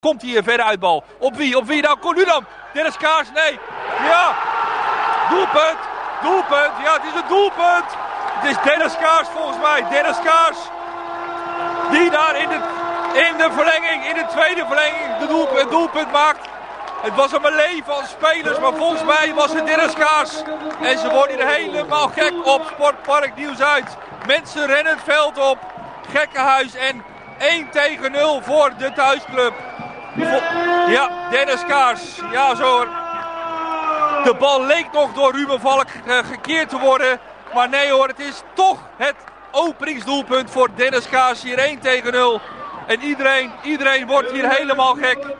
Komt hier een verre uitbal. Op wie? Op wie nou? Cornudam. Dennis Kaars? Nee. Ja. Doelpunt. Doelpunt. Ja, het is een doelpunt. Het is Dennis Kaars volgens mij. Dennis Kaars. Die daar in de, in de verlenging, in de tweede verlenging, de doelpunt, doelpunt maakt. Het was een melee van spelers, maar volgens mij was het Dennis Kaars. En ze worden hier helemaal gek op Sportpark Nieuw-Zuid. Mensen rennen het veld op. Gekkenhuis en 1 tegen 0 voor de thuisclub. Ja, Dennis Kaars. Ja, zo. De bal leek nog door Ruben Valk uh, gekeerd te worden. Maar nee hoor, het is toch het openingsdoelpunt voor Dennis Kaars. Hier 1 tegen 0. En iedereen, iedereen wordt hier helemaal gek.